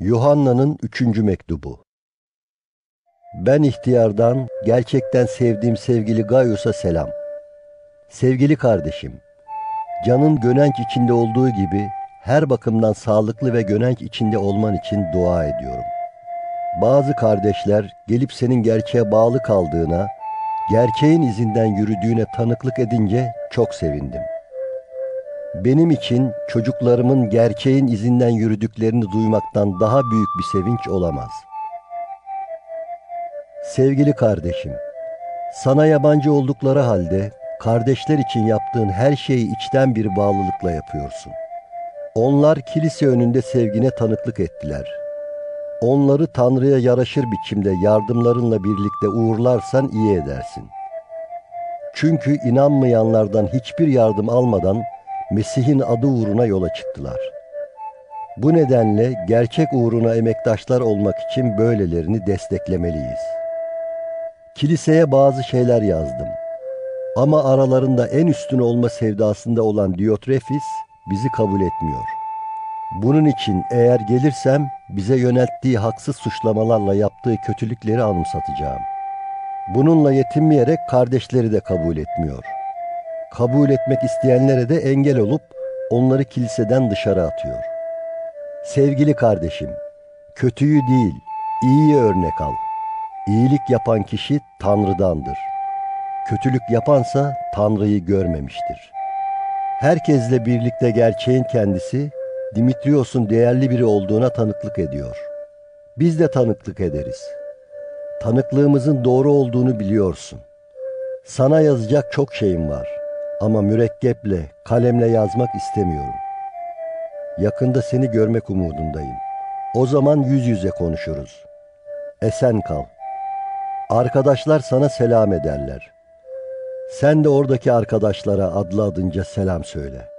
Yuhanna'nın üçüncü mektubu Ben ihtiyardan, gerçekten sevdiğim sevgili Gaius'a selam. Sevgili kardeşim, canın gönenç içinde olduğu gibi her bakımdan sağlıklı ve gönenç içinde olman için dua ediyorum. Bazı kardeşler gelip senin gerçeğe bağlı kaldığına, gerçeğin izinden yürüdüğüne tanıklık edince çok sevindim. Benim için çocuklarımın gerçeğin izinden yürüdüklerini duymaktan daha büyük bir sevinç olamaz. Sevgili kardeşim, sana yabancı oldukları halde kardeşler için yaptığın her şeyi içten bir bağlılıkla yapıyorsun. Onlar kilise önünde sevgine tanıklık ettiler. Onları Tanrı'ya yaraşır biçimde yardımlarınla birlikte uğurlarsan iyi edersin. Çünkü inanmayanlardan hiçbir yardım almadan Mesih'in adı uğruna yola çıktılar. Bu nedenle gerçek uğruna emektaşlar olmak için böylelerini desteklemeliyiz. Kiliseye bazı şeyler yazdım. Ama aralarında en üstün olma sevdasında olan Diotrefis bizi kabul etmiyor. Bunun için eğer gelirsem bize yönelttiği haksız suçlamalarla yaptığı kötülükleri anımsatacağım. Bununla yetinmeyerek kardeşleri de kabul etmiyor.'' Kabul etmek isteyenlere de engel olup onları kiliseden dışarı atıyor. Sevgili kardeşim, kötüyü değil, iyiyi örnek al. İyilik yapan kişi Tanrı'dandır. Kötülük yapansa Tanrı'yı görmemiştir. Herkesle birlikte gerçeğin kendisi, Dimitrios'un değerli biri olduğuna tanıklık ediyor. Biz de tanıklık ederiz. Tanıklığımızın doğru olduğunu biliyorsun. Sana yazacak çok şeyim var.'' Ama mürekkeple, kalemle yazmak istemiyorum. Yakında seni görmek umudundayım. O zaman yüz yüze konuşuruz. Esen kal. Arkadaşlar sana selam ederler. Sen de oradaki arkadaşlara adlı adınca selam söyle.''